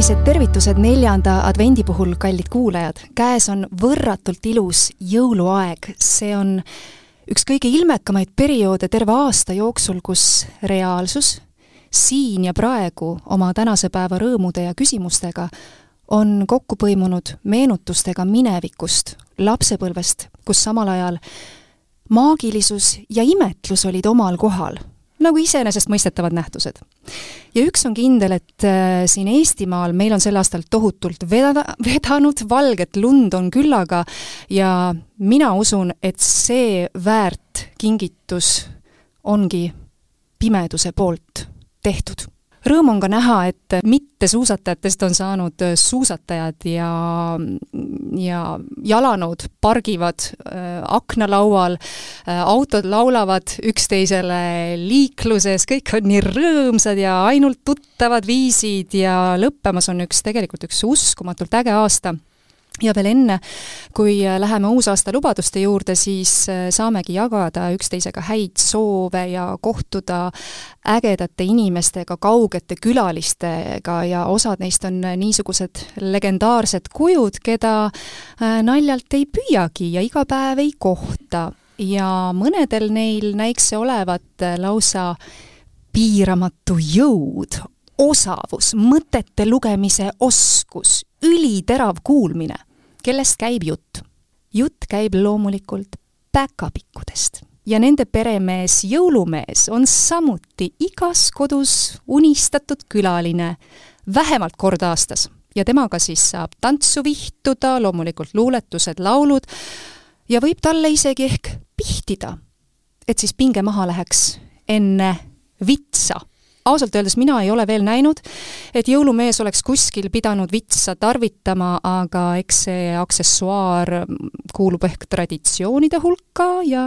tervised, tervitused neljanda advendi puhul, kallid kuulajad. käes on võrratult ilus jõuluaeg, see on üks kõige ilmekamaid perioode terve aasta jooksul, kus reaalsus, siin ja praegu oma tänase päeva rõõmude ja küsimustega on kokku põimunud meenutustega minevikust, lapsepõlvest, kus samal ajal maagilisus ja imetlus olid omal kohal nagu iseenesestmõistetavad nähtused. ja üks on kindel, et äh, siin Eestimaal meil on sel aastal tohutult veda-, vedanud, valget lund on küllaga ja mina usun, et see väärt kingitus ongi pimeduse poolt tehtud rõõm on ka näha, et mittesuusatajatest on saanud suusatajad ja, ja jalanõud pargivad äh, aknalaual äh,, autod laulavad üksteisele liikluses, kõik on nii rõõmsad ja ainult tuttavad viisid ja lõppemas on üks, tegelikult üks uskumatult äge aasta ja veel enne, kui äh, läheme uusaasta lubaduste juurde, siis äh, saamegi jagada üksteisega häid soove ja kohtuda ägedate inimestega, kaugete külalistega ja osad neist on niisugused legendaarsed kujud, keda äh, naljalt ei püüagi ja iga päev ei kohta. ja mõnedel neil näiks see olevat lausa piiramatu jõud, osavus, mõtete lugemise oskus, üliterav kuulmine kellest käib jutt? jutt käib loomulikult päkapikkudest. Ja nende peremees, jõulumees on samuti igas kodus unistatud külaline vähemalt kord aastas. Ja temaga siis saab tantsu vihtuda, loomulikult luuletused, laulud ja võib talle isegi ehk pihtida, et siis pinge maha läheks enne vitsa ausalt öeldes mina ei ole veel näinud, et jõulumees oleks kuskil pidanud vitsa tarvitama, aga eks see aksessuaar kuulub ehk traditsioonide hulka ja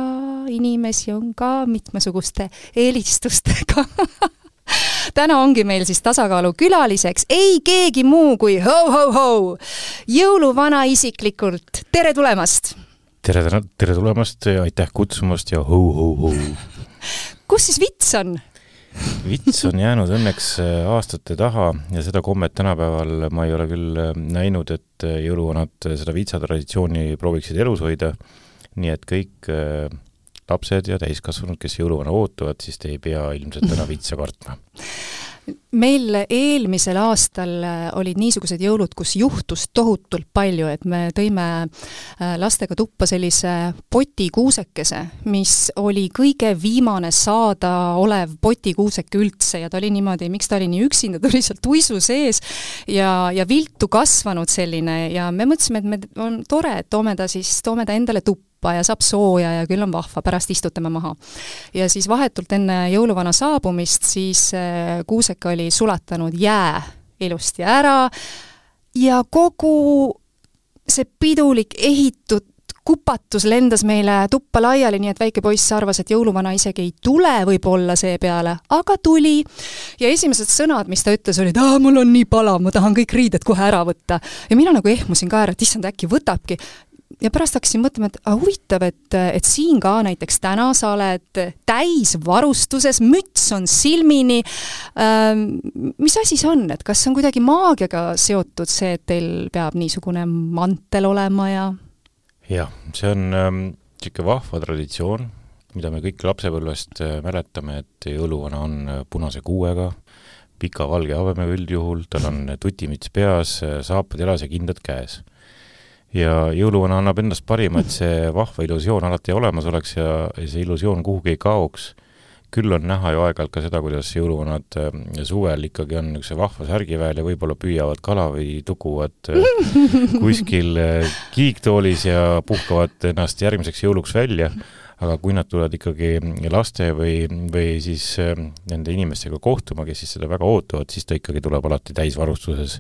inimesi on ka mitmesuguste eelistustega täna ongi meil siis tasakaalu külaliseks ei keegi muu kui ho-ho-ho, jõuluvana isiklikult, tere tulemast! tere, tere tulemast ja aitäh kutsumast ja ho-ho-ho! kus siis vits on? Vits on jäänud õnneks äh, aastate taha ja seda kommet tänapäeval ma ei ole küll äh, näinud, et äh, jõuluvanad seda vitsatraditsiooni prooviksid elus hoida. nii et kõik lapsed ja täiskasvanud, kes jõuluvana ootavad, siis te ei pea ilmselt enam vitsa kartma meil eelmisel aastal äh, olid niisugused jõulud, kus juhtus tohutult palju, et me tõime äh, lastega tuppa sellise potikuusekese, mis oli kõige viimane saadaolev potikuuseke üldse ja ta oli niimoodi, miks ta oli nii üksinda, ta oli seal tuisu sees ja, ja viltu kasvanud selline ja me mõtlesime, et me, on tore, et toome ta siis, toome ta endale tuppa tuppa ja saab sooja ja küll on vahva, pärast istutame maha. ja siis vahetult enne jõuluvana saabumist siis äh, Kuusek oli sulatanud jää ilusti ära ja kogu see pidulik ehitud kupatus lendas meile tuppa laiali, nii et väike poiss arvas, et jõuluvana isegi ei tule võib-olla seepeale, aga tuli. ja esimesed sõnad, mis ta ütles, olid, aa, mul on nii palav, ma tahan kõik riided kohe ära võtta. ja mina nagu ehmusin ka ära, et issand, äkki võtabki ja pärast hakkasin mõtlema, et ah, huvitav, et, et siin ka näiteks täna sa oled täisvarustuses, müts on silmini ähm,. mis asi see on, et kas see on kuidagi maagiaga seotud, see, et teil peab niisugune mantel olema ja? jah, see on niisugune ähm, vahva traditsioon, mida me kõik lapsepõlvest äh, mäletame, et jõuluvana on äh, punase kuuega, pika valge habemega üldjuhul, tal on tutimüts peas, äh, saapad jalas ja kindad käes ja jõuluvana annab endast parima, et see vahva illusioon alati olemas oleks ja, ja see illusioon kuhugi ei kaoks. küll on näha ju aeg-ajalt ka seda, kuidas jõuluvanad äh, suvel ikkagi on niisuguse vahva särgi väel ja võib-olla püüavad kala või tukuvad äh, kuskil äh, kiigtoolis ja puhkavad ennast järgmiseks jõuluks välja aga kui nad tulevad ikkagi laste või, või siis nende inimestega kohtuma, kes siis seda väga ootavad, siis ta ikkagi tuleb alati täisvarustuses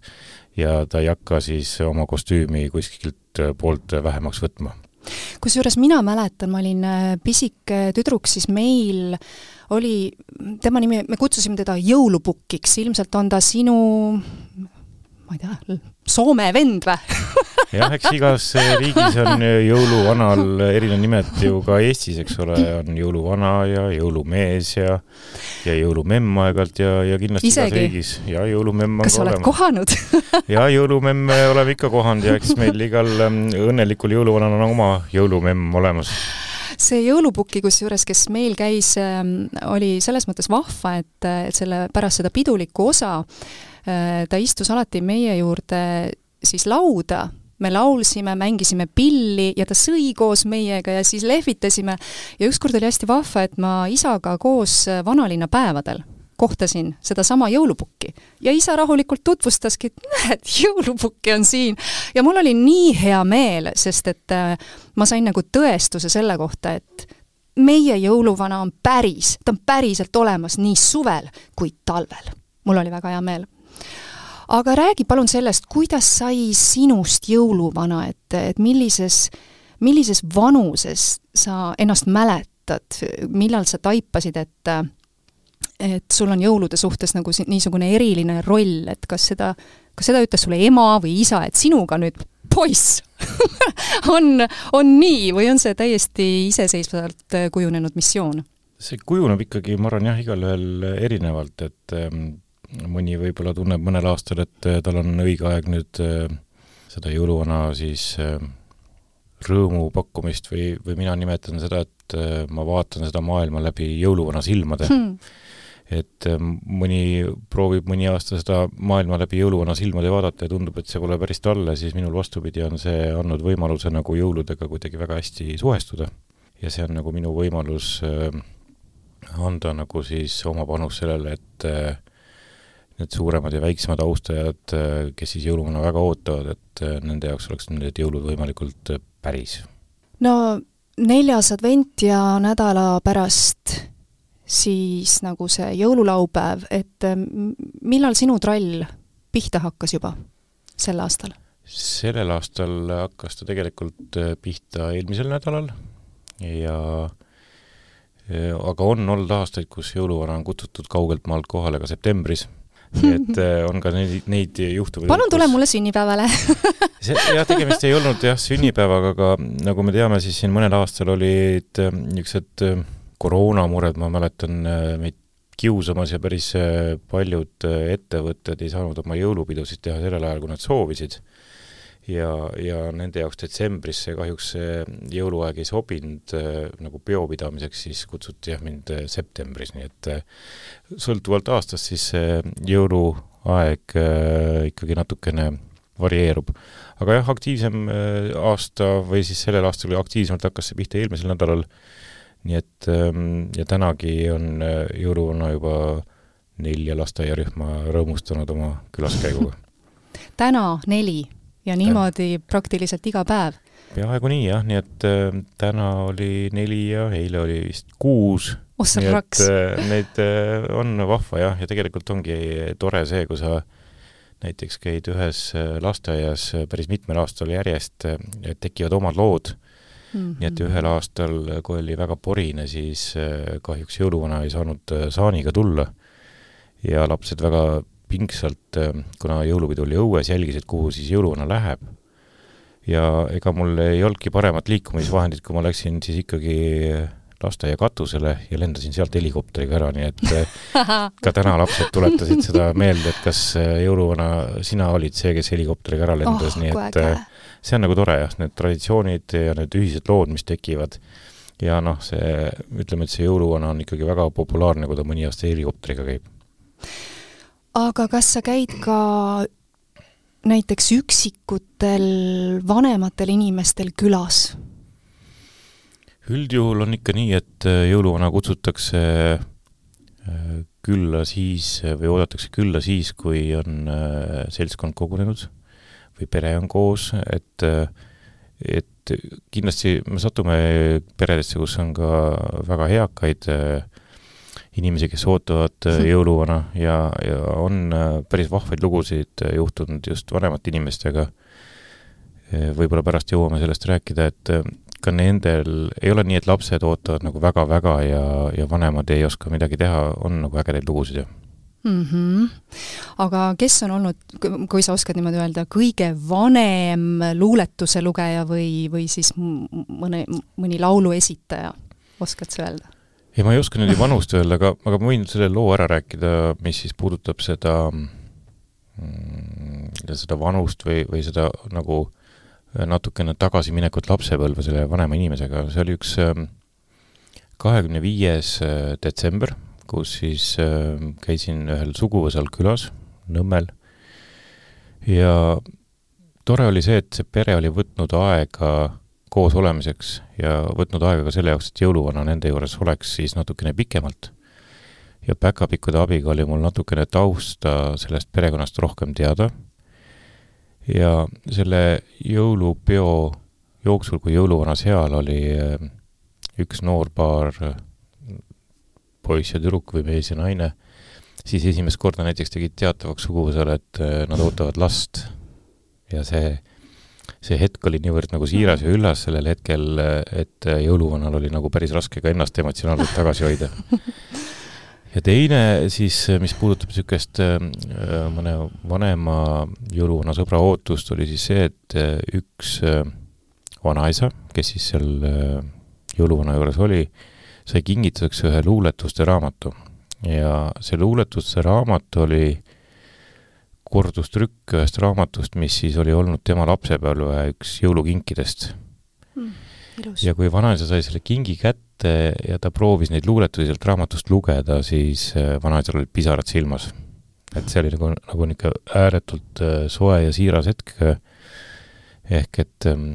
ja ta ei hakka siis oma kostüümi kuskilt poolt vähemaks võtma. Kusjuures mina mäletan, ma olin äh, pisike tüdruk, siis meil oli, tema nimi, me kutsusime teda jõulupukiks, ilmselt on ta sinu ma ei tea, Soome vend või jah, eks igas riigis on jõuluvanal erinevad nimed ju ka Eestis, eks ole, on jõuluvana ja jõulumees ja ja jõulumemm aeg-ajalt ja, ja kindlasti Isegi? igas riigis ja jõulumemm on kas sa oled kohanud ja jõulumemme oleme ikka kohanud ja eks meil igal ähm, õnnelikul jõuluvanal on oma jõulumemm olemas. see jõulupuki kusjuures, kes meil käis, oli selles mõttes vahva, et, et selle, pärast seda pidulikku osa äh, ta istus alati meie juurde siis lauda, me laulsime, mängisime pilli ja ta sõi koos meiega ja siis lehvitasime. ja ükskord oli hästi vahva, et ma isaga koos vanalinna päevadel kohtasin sedasama jõulupukki ja isa rahulikult tutvustaski, et näed, jõulupukki on siin. ja mul oli nii hea meel, sest et äh, ma sain nagu tõestuse selle kohta, et meie jõuluvana on päris, ta on päriselt olemas nii suvel kui talvel. mul oli väga hea meel. Aga räägi palun sellest, kuidas sai sinust jõuluvana, et, et millises, millises vanuses sa ennast mäletad, millal sa taipasid, et et sul on jõulude suhtes nagu niisugune eriline roll, et kas seda, kas seda ütles sulle ema või isa, et sinuga nüüd poiss on, on nii või on see täiesti iseseisvalt kujunenud missioon? see kujuneb ikkagi, ma arvan jah, igalühel erinevalt, et ähm, mõni võib-olla tunneb mõnel aastal, et äh, tal on õige aeg nüüd äh, seda jõuluvana siis äh, rõõmu pakkumist või, või mina nimetan seda, et ma vaatan seda maailma läbi jõuluvana silmade Hmm. et mõni proovib mõni aasta seda maailma läbi jõuluvana silmade vaadata ja tundub, et see pole päris talle, siis minul vastupidi on see andnud võimaluse nagu jõuludega kuidagi väga hästi suhestuda. ja see on nagu minu võimalus anda nagu siis oma panus sellele, et äh, need suuremad ja väiksemad austajad, kes siis jõuluvana väga ootavad, et äh, nende jaoks oleks need jõulud võimalikult äh, päris. no neljas advent ja nädala pärast siis nagu see jõululaupäev, et m- millal sinu trall pihta hakkas juba sel aastal? sellel aastal hakkas ta tegelikult äh, pihta eelmisel nädalal ja ja- aga on olnud aastaid, kus jõuluvana on kutsutud kaugelt maalt kohale ka septembris. et äh, on ka neid, neid juhtumeid. palun tule mulle sünnipäevale jah, tegemist ei olnud jah, sünnipäevaga, aga nagu me teame, siis siin mõnel aastal olid äh, niisugused äh, koroonamured, ma mäletan meid kiusamas ja päris paljud ettevõtted ei saanud oma jõulupidusid teha sellel ajal, kui nad soovisid. Ja, ja nende jaoks detsembris see kahjuks see jõuluaeg ei sobinud äh, nagu peopidamiseks, siis kutsuti jah mind äh, septembris, nii et äh, sõltuvalt aastast siis jõuluaeg ikkagi natukene varieerub. aga jah, aktiivsem aasta või siis sellel aastal aktiivsemalt hakkas see pihta eelmisel nädalal, nii et ähm, ja tänagi on jõuluvana juba nelja lasteaiarühma rõõmustanud oma külaskäiguga. täna neli ja niimoodi praktiliselt iga päev. peaaegu nii jah, nii et äh, täna oli neli ja eile oli vist kuus. oh sa nii et raks! äh, neid äh, on vahva jah, ja tegelikult ongi tore see, kui sa näiteks käid ühes äh, lasteaias äh, päris mitmel aastal järjest, tekivad omad lood Mhm. nii et ühel aastal, kui oli väga porine, siis äh, kahjuks jõuluvana ei saanud äh, saaniga tulla ja lapsed väga pingsalt, kuna jõulupidu oli õues, jälgisid, kuhu siis jõuluvana läheb. ja ega mul ei olnudki paremat liikumisvahendit, kui ma läksin siis ikkagi lasteaia katusele ja lendasin sealt helikopteriga ära, nii et äh, ka täna lapsed tuletasid seda meelde, et kas äh, jõuluvana, sina olid see, kes helikopteriga ära lendas oh, nii et äge äh, see on nagu tore jah, need traditsioonid ja need ühised lood, mis tekivad. ja noh, see, ütleme, et see jõuluvana on ikkagi väga populaarne, kui ta mõni aasta helikopteriga käib. Aga kas sa käid ka näiteks üksikutel vanematel inimestel külas? üldjuhul on ikka nii, et äh, jõuluvana kutsutakse äh, külla siis või oodatakse külla siis, kui on äh, seltskond kogunenud või pere on koos, et et kindlasti me satume peredesse, kus on ka väga eakaid inimesi, kes ootavad jõuluvana ja, ja on päris vahvaid lugusid juhtunud just vanemate inimestega. võib-olla pärast jõuame sellest rääkida, et ka nendel ei ole nii, et lapsed ootavad nagu väga-väga ja, ja vanemad ei oska midagi teha, on nagu ägedaid lugusid ju mm. -hmm. aga kes on olnud, kui sa oskad niimoodi öelda, kõige vanem luuletuse lugeja või, või siis mõne, mõni laulu esitaja, oskad sa öelda? Ei, ma ei oska niimoodi vanust öelda, aga, aga ma võin selle loo ära rääkida, mis siis puudutab seda mm, seda vanust või, või seda nagu natukene tagasiminekut lapsepõlve selle vanema inimesega, see oli üks ähm, kahekümne viies äh, detsember, kus siis ähm, käisin ühel suguvõsal külas Nõmmel. Ja tore oli see, et see pere oli võtnud aega koos olemiseks ja võtnud aega ka selle jaoks, et jõuluvana nende juures oleks siis natukene pikemalt. ja päkapikkude abiga oli mul natukene tausta sellest perekonnast rohkem teada ja selle jõulupeo jooksul, kui jõuluvana seal oli äh, üks noor paar, poiss ja tüdruk või mees ja naine, siis esimest korda näiteks tegid teatavaks suguvõsale, et äh, nad ootavad last. ja see, see hetk oli niivõrd nagu siiras ja üllas sellel hetkel, et jõuluvanal oli nagu päris raske ka ennast emotsionaalselt tagasi hoida ja teine siis, mis puudutab niisugust äh, mõne vanema jõuluvana sõbra ootust, oli siis see, et äh, üks äh, vanaisa, kes siis seal jõuluvana juures oli, sai kingituseks ühe luuletuste raamatu. ja see luuletuste raamat oli kordustrükk ühest raamatust, mis siis oli olnud tema lapsepõlve üks jõulukinkidest mm,. ja kui vanaisa sai selle kingi kätte, ja ta proovis neid luuletusi sealt raamatust lugeda, siis äh, vanaisal olid pisarad silmas. et see oli nagu, nagu niisugune ääretult äh, soe ja siiras hetk, ehk et, ähm,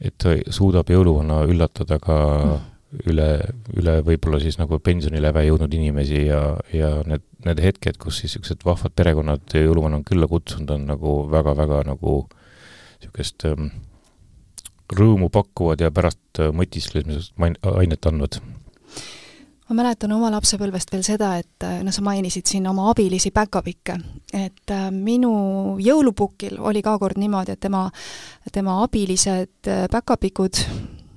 et ta suudab jõuluvana üllatada ka mm. Üle, üle võib-olla siis nagu pensioniläve jõudnud inimesi ja, ja need, need hetked, kus siis niisugused vahvad perekonnad jõuluvana on külla kutsunud, on nagu väga-väga nagu niisugust ähm, rõõmu pakkuvad ja pärast äh, mõtisklemisest ainet andvad. Ma mäletan oma lapsepõlvest veel seda, et äh, no sa mainisid siin oma abilisi päkapikke, et äh, minu jõulupukil oli ka kord niimoodi, et tema, tema abilised päkapikud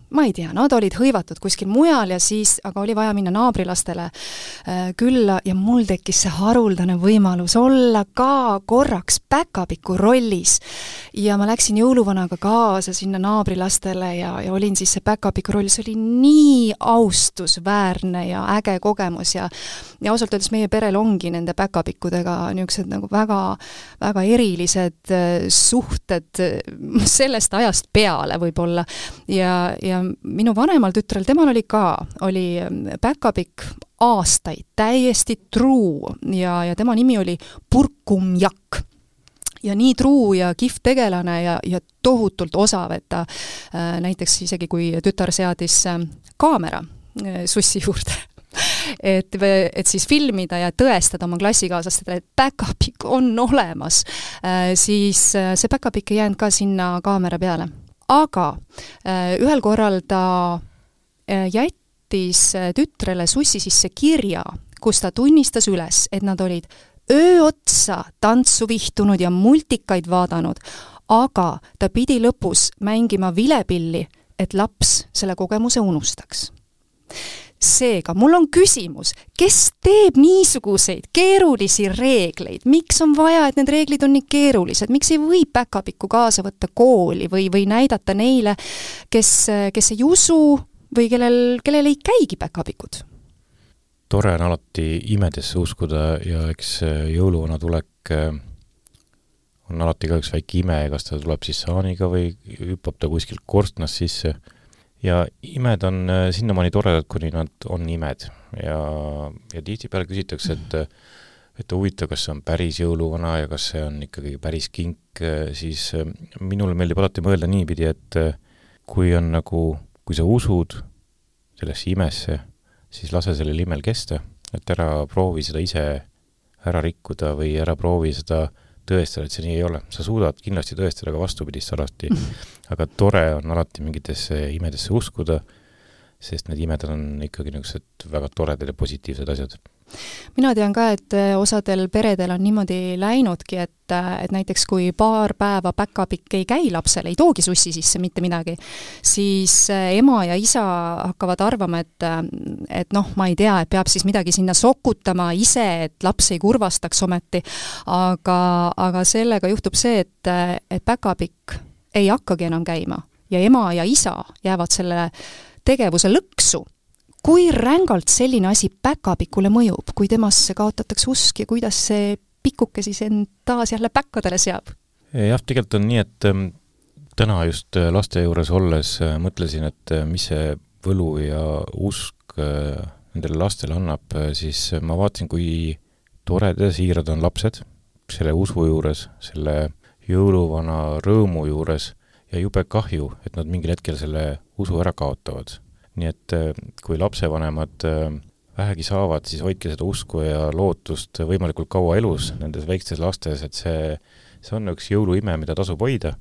ma ei tea, nad olid hõivatud kuskil mujal ja siis, aga oli vaja minna naabrilastele äh, külla ja mul tekkis see haruldane võimalus olla ka korraks päkapiku rollis. ja ma läksin jõuluvanaga kaasa sinna naabrilastele ja, ja olin siis see päkapiku roll, see oli nii austusväärne ja äge kogemus ja ja ausalt öeldes meie perel ongi nende päkapikkudega niisugused nagu väga, väga erilised äh, suhted äh, sellest ajast peale võib-olla ja, ja minu vanemal tütrel, temal oli ka, oli ähm, päkapikk aastaid täiesti truu ja, ja tema nimi oli Purkumjakk ja nii truu ja kihvt tegelane ja, ja tohutult osav, et ta äh, näiteks isegi, kui tütar seadis äh, kaamera äh, sussi juurde et, et siis filmida ja tõestada oma klassikaaslastele, et päkapikk on olemas äh,, siis äh, see päkapikk ei jäänud ka sinna kaamera peale aga äh, ühel korral ta äh, jättis äh, tütrele sussi sisse kirja, kus ta tunnistas üles, et nad olid öö otsa tantsu vihtunud ja multikaid vaadanud, aga ta pidi lõpus mängima vilepilli, et laps selle kogemuse unustaks seega mul on küsimus, kes teeb niisuguseid keerulisi reegleid, miks on vaja, et need reeglid on nii keerulised, miks ei või päkapikku kaasa võtta kooli või, või näidata neile, kes, kes ei usu või kellel, kellel ei käigi päkapikud? tore on alati imedesse uskuda ja eks jõuluvana tulek äh, on alati ka üks väike ime, kas ta tuleb siis saaniga või hüppab ta kuskilt korstnast sisse ja imed on äh, sinnamaani toredad, kuni nad on imed. Ja, ja tihtipeale küsitakse, et et huvitav, kas see on päris jõuluvana ja kas see on ikkagi päris kink, äh, siis äh, minule meeldib alati mõelda niipidi, et kui on nagu, kui sa usud sellesse imesse, siis lase sellel imel kesta, et ära proovi seda ise ära rikkuda või ära proovi seda tõestada, et see nii ei ole. sa suudad kindlasti tõestada ka vastupidist alati aga tore on alati mingitesse imedesse uskuda, sest need imed on ikkagi niisugused väga toredad ja positiivsed asjad. Mina tean ka, et osadel peredel on niimoodi läinudki, et et näiteks kui paar päeva päkapikk ei käi lapsele, ei toogi sussi sisse mitte midagi, siis ema ja isa hakkavad arvama, et et noh, ma ei tea, et peab siis midagi sinna sokutama ise, et laps ei kurvastaks ometi, aga, aga sellega juhtub see, et, et päkapikk ei hakkagi enam käima ja ema ja isa jäävad selle tegevuse lõksu kui rängalt selline asi päkapikule mõjub, kui temasse kaotatakse usk ja kuidas see pikuke siis end taas jälle päkkadele seab? jah, tegelikult on nii, et ähm, täna just äh, laste juures olles äh, mõtlesin, et äh, mis see võlu ja usk nendele lastele annab, siis ma vaatasin, kui toredad ja siirad on lapsed selle usu juures, selle jõuluvana rõõmu juures ja jube kahju, et nad mingil hetkel selle usu ära kaotavad nii et äh, kui lapsevanemad äh, vähegi saavad, siis hoidke seda usku ja lootust võimalikult kaua elus nendes väikestes lastes, et see, see on üks jõuluime, mida tasub hoida.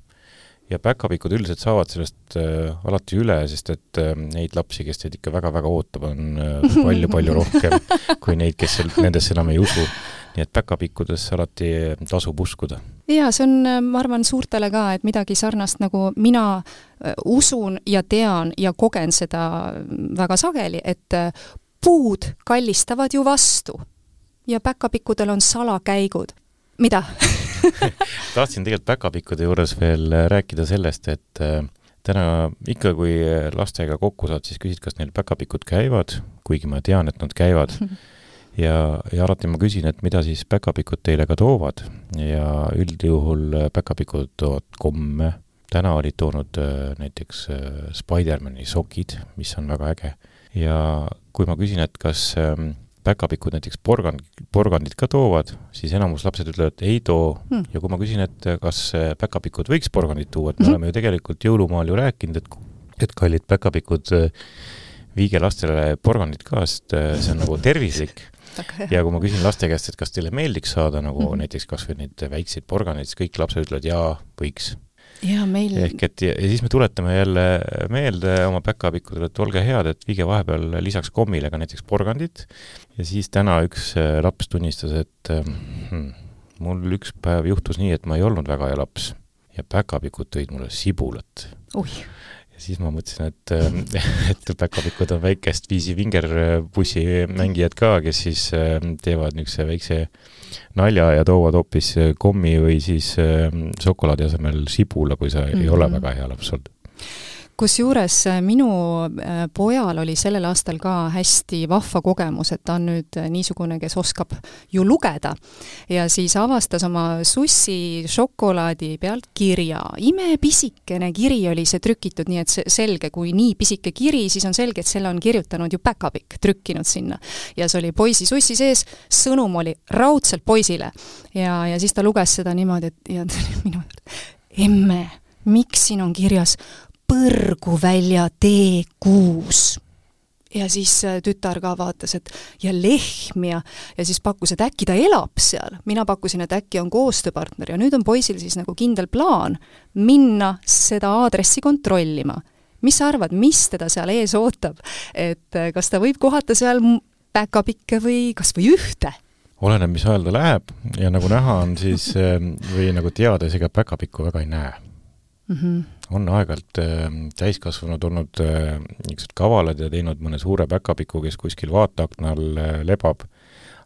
ja päkapikud üldiselt saavad sellest äh, alati üle, sest et neid lapsi, kes teid ikka väga-väga ootab, on palju-palju rohkem kui neid, kes nendesse enam ei usu. Nii et päkapikkudesse alati tasub uskuda. Jaa, see on, ma arvan, suurtele ka, et midagi sarnast, nagu mina äh, usun ja tean ja kogen seda väga sageli, et äh, puud kallistavad ju vastu ja päkapikkudel on salakäigud. mida? Tahtsin tegelikult päkapikkude juures veel äh, rääkida sellest, et täna ikka, kui lastega kokku saad, siis küsid, kas neil päkapikud käivad, kuigi ma tean, et nad käivad ja, ja alati ma küsin, et mida siis päkapikud teile ka toovad. Ja üldjuhul päkapikud toovad komme, täna olid toonud äh, näiteks äh, Spider-mani sokid, mis on väga äge, ja kui ma küsin, et kas ähm, päkapikud näiteks porgand, porgandit ka toovad, siis enamus lapsed ütlevad, ei too. Hmm.. ja kui ma küsin, et kas äh, päkapikud võiks porgandit tuua, et me hmm. oleme ju tegelikult jõulumaal ju rääkinud, et et kallid päkapikud, viige lastele porgandit ka, sest see on nagu tervislik ja kui ma küsin laste käest, et kas teile meeldiks saada nagu mm -hmm. näiteks kas või neid väikseid porganeid, siis kõik lapsed ütlevad jaa, võiks. jaa, meil ehk et ja, ja siis me tuletame jälle meelde oma päkapikkudele, et olge head, et viige vahepeal lisaks kommile ka näiteks porgandit ja siis täna üks äh, laps tunnistas, et hmm, mul üks päev juhtus nii, et ma ei olnud väga hea laps ja päkapikud tõid mulle sibulat. oih ja siis ma mõtlesin, et, äh, et päkapikud on väikest viisi vingerpussi mängijad ka, kes siis äh, teevad niisuguse väikse nalja ja toovad hoopis kommi või siis äh, šokolaadi asemel sibula, kui sa mm -hmm. ei ole mhm. väga hea laps olnud kusjuures äh, minu äh, pojal oli sellel aastal ka hästi vahva kogemus, et ta on nüüd äh, niisugune, kes oskab ju lugeda. ja siis avastas oma sussi šokolaadi pealt kirja. imepisikene kiri oli see trükitud, nii et see selge, kui nii pisike kiri, siis on selge, et selle on kirjutanud ju päkapikk, trükkinud sinna. ja see oli poisi sussi sees, sõnum oli raudselt poisile. ja, ja siis ta luges seda niimoodi, et ja minu emme, miks siin on kirjas Põrguvälja tee kuus ja siis äh, tütar ka vaatas, et ja lehm ja, ja siis pakkus, et äkki ta elab seal. mina pakkusin, et äkki on koostööpartner ja nüüd on poisil siis nagu kindel plaan minna seda aadressi kontrollima. mis sa arvad, mis teda seal ees ootab? et äh, kas ta võib kohata seal päkapikke või kas või ühte? oleneb, mis ajal ta läheb ja nagu näha on, siis äh, või nagu teada, siis ega päkapikku väga ei näe mm. -hmm. On aeg-ajalt äh, täiskasvanud olnud äh, niisugused kavalad ja teinud mõne suure päkapiku, kes kuskil vaateakna all äh, lebab,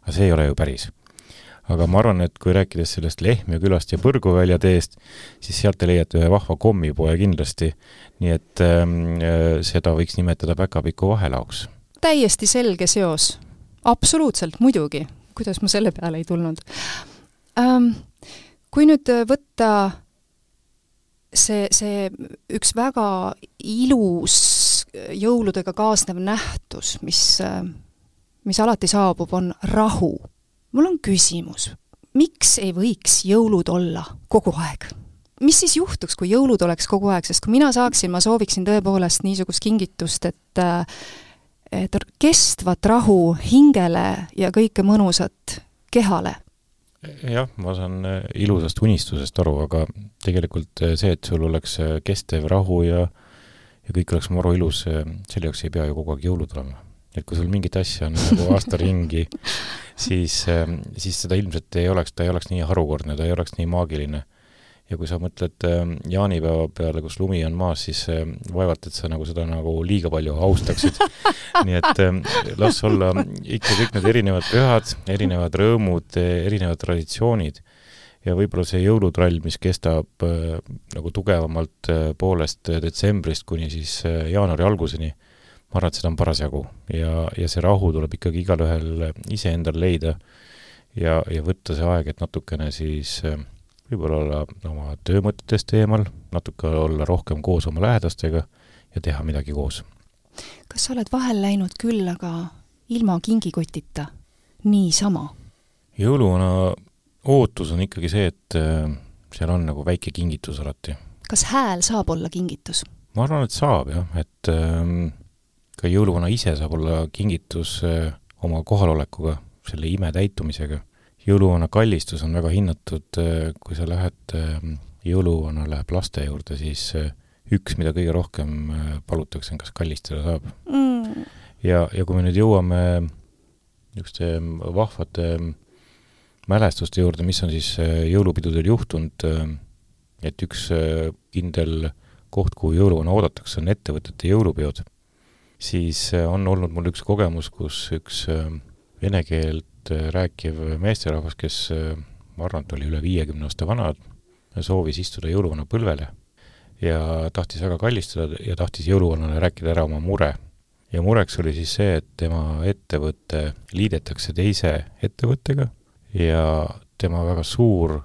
aga see ei ole ju päris. aga ma arvan, et kui rääkides sellest Lehtme külast ja Põrguvälja teest, siis sealt te leiate ühe vahva kommipoe kindlasti, nii et äh, seda võiks nimetada päkapiku vahelaoks. täiesti selge seos. absoluutselt, muidugi. kuidas ma selle peale ei tulnud ähm,? Kui nüüd võtta see, see üks väga ilus jõuludega kaasnev nähtus, mis, mis alati saabub, on rahu. mul on küsimus, miks ei võiks jõulud olla kogu aeg? mis siis juhtuks, kui jõulud oleks kogu aeg, sest kui mina saaksin, ma sooviksin tõepoolest niisugust kingitust, et et kestvat rahu hingele ja kõike mõnusat kehale jah, ma saan äh, ilusast unistusest aru, aga tegelikult äh, see, et sul oleks äh, kestev rahu ja ja kõik oleks maru ilus, selle jaoks ei pea ju kogu aeg jõulud olema. et kui sul mingit asja on nagu aasta ringi, siis, siis seda ilmselt ei oleks, ta ei oleks nii harukordne, ta ei oleks nii maagiline ja kui sa mõtled ähm, jaanipäeva peale, kus lumi on maas, siis ähm, vaevalt, et sa nagu seda nagu liiga palju austaksid. nii et ähm, las olla ikka kõik need erinevad pühad, erinevad rõõmud, erinevad traditsioonid ja võib-olla see jõulutrall, mis kestab äh, nagu tugevamalt äh, poolest detsembrist kuni siis äh, jaanuari alguseni, ma arvan, et seda on parasjagu ja, ja see rahu tuleb ikkagi igalühel iseendal leida ja, ja võtta see aeg, et natukene siis äh, võib-olla olla oma töömõtetest eemal, natuke olla rohkem koos oma lähedastega ja teha midagi koos. kas sa oled vahel läinud küllaga ilma kingikotita niisama? jõuluvana ootus on ikkagi see, et äh, seal on nagu väike kingitus alati. kas hääl saab olla kingitus? ma arvan, et saab jah, et ähm, ka jõuluvana ise saab olla kingitus äh, oma kohalolekuga, selle ime täitumisega jõuluvana kallistus on väga hinnatud, äh, kui sa lähed, ähm, jõuluvana läheb laste juurde, siis äh, üks, mida kõige rohkem äh, palutakse, on kas kallistada saab. Mm.. ja, ja kui me nüüd jõuame niisuguste vahvate mälestuste juurde, mis on siis jõulupidudel juhtunud, et üks kindel koht, kuhu jõuluvana oodatakse, on ettevõtete jõulupeod, siis on olnud mul üks kogemus, kus üks vene keelt Äh, rääkiv meesterahvas, kes äh, ma arvan, et oli üle viiekümne aasta vana, soovis istuda jõuluvana põlvele ja tahtis väga kallistada ja tahtis jõuluvanale rääkida ära oma mure. ja mureks oli siis see, et tema ettevõte liidetakse teise ettevõttega ja tema väga suur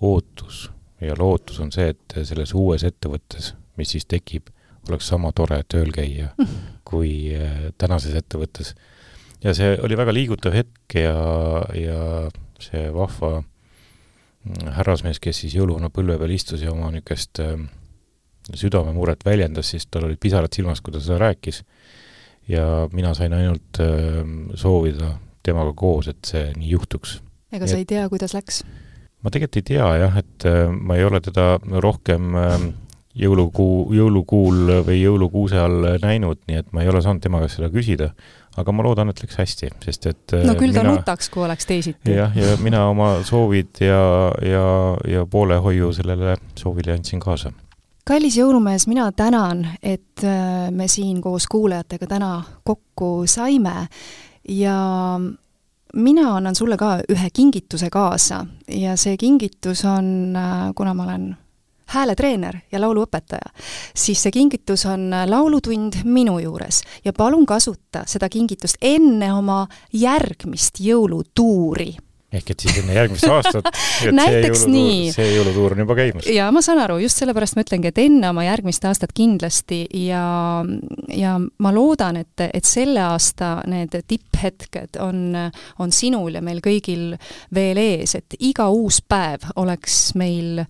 ootus ja lootus on see, et selles uues ettevõttes, mis siis tekib, oleks sama tore tööl käia kui äh, tänases ettevõttes ja see oli väga liigutav hetk ja, ja see vahva härrasmees, kes siis jõuluvana põlve peal istus ja oma niisugust äh, südamemuret väljendas, siis tal olid pisarad silmas, kui ta seda rääkis. ja mina sain ainult äh, soovida temaga koos, et see nii juhtuks. ega sa ei tea, kuidas läks? ma tegelikult ei tea jah, et äh, ma ei ole teda rohkem äh, jõulukuu, jõulukuul või jõulukuuse all näinud, nii et ma ei ole saanud tema käest seda küsida aga ma loodan, et läks hästi, sest et no küll ta mina, nutaks, kui oleks teisiti. jah, ja mina oma soovid ja, ja, ja poolehoiu sellele soovile andsin kaasa. kallis jõulumees, mina tänan, et äh, me siin koos kuulajatega täna kokku saime ja mina annan sulle ka ühe kingituse kaasa ja see kingitus on, äh, kuna ma olen hääletreener ja lauluõpetaja, siis see kingitus on laulutund minu juures ja palun kasuta seda kingitust enne oma järgmist jõulutuuri ehk et siis enne järgmist aastat näiteks see nii. see jõulutuur on juba käimas. jaa, ma saan aru, just sellepärast ma ütlengi, et enne oma järgmist aastat kindlasti ja, ja ma loodan, et, et selle aasta need tipphetked on, on sinul ja meil kõigil veel ees, et iga uus päev oleks meil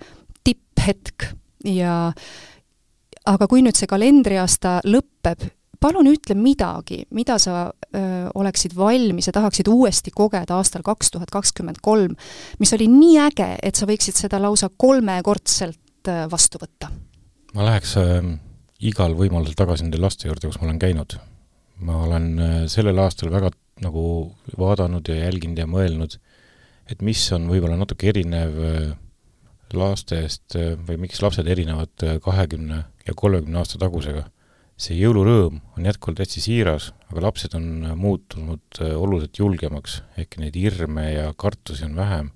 tipphetk ja aga kui nüüd see kalendriaasta lõpeb, palun ütle midagi, mida sa öö, oleksid valmis ja tahaksid uuesti kogeda aastal kaks tuhat kakskümmend kolm, mis oli nii äge, et sa võiksid seda lausa kolmekordselt vastu võtta? ma läheks äh, igal võimalusel tagasi nende laste juurde, kus ma olen käinud. ma olen äh, sellel aastal väga nagu vaadanud ja jälginud ja mõelnud, et mis on võib-olla natuke erinev äh, lastest või miks lapsed erinevad kahekümne ja kolmekümne aasta tagusega. see jõulurõõm on jätkuvalt hästi siiras, aga lapsed on muutunud oluliselt julgemaks, ehk neid hirme ja kartusi on vähem.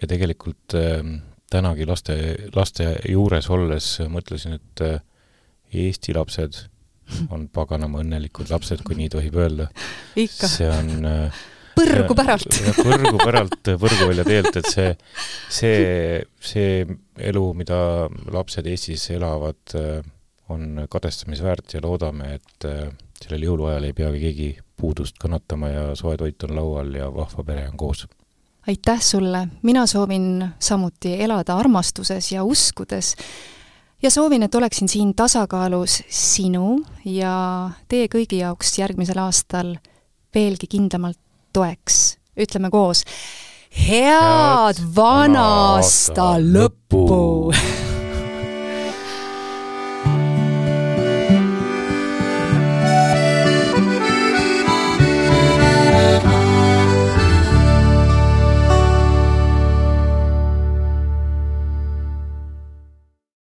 ja tegelikult äh, tänagi laste, laste juures olles mõtlesin, et äh, Eesti lapsed on paganama õnnelikud lapsed, kui nii tohib öelda. see on äh, põrgu päralt. põrgu päralt Põrguvälja teelt, et see, see, see elu, mida lapsed Eestis elavad, on kadestamisväärt ja loodame, et sellel jõuluajal ei peagi keegi puudust kannatama ja soe toit on laual ja vahva pere on koos. aitäh sulle, mina soovin samuti elada armastuses ja uskudes ja soovin, et oleksin siin tasakaalus sinu ja teie kõigi jaoks järgmisel aastal veelgi kindlamalt toeks, ütleme koos. head vana aasta lõppu, lõppu.!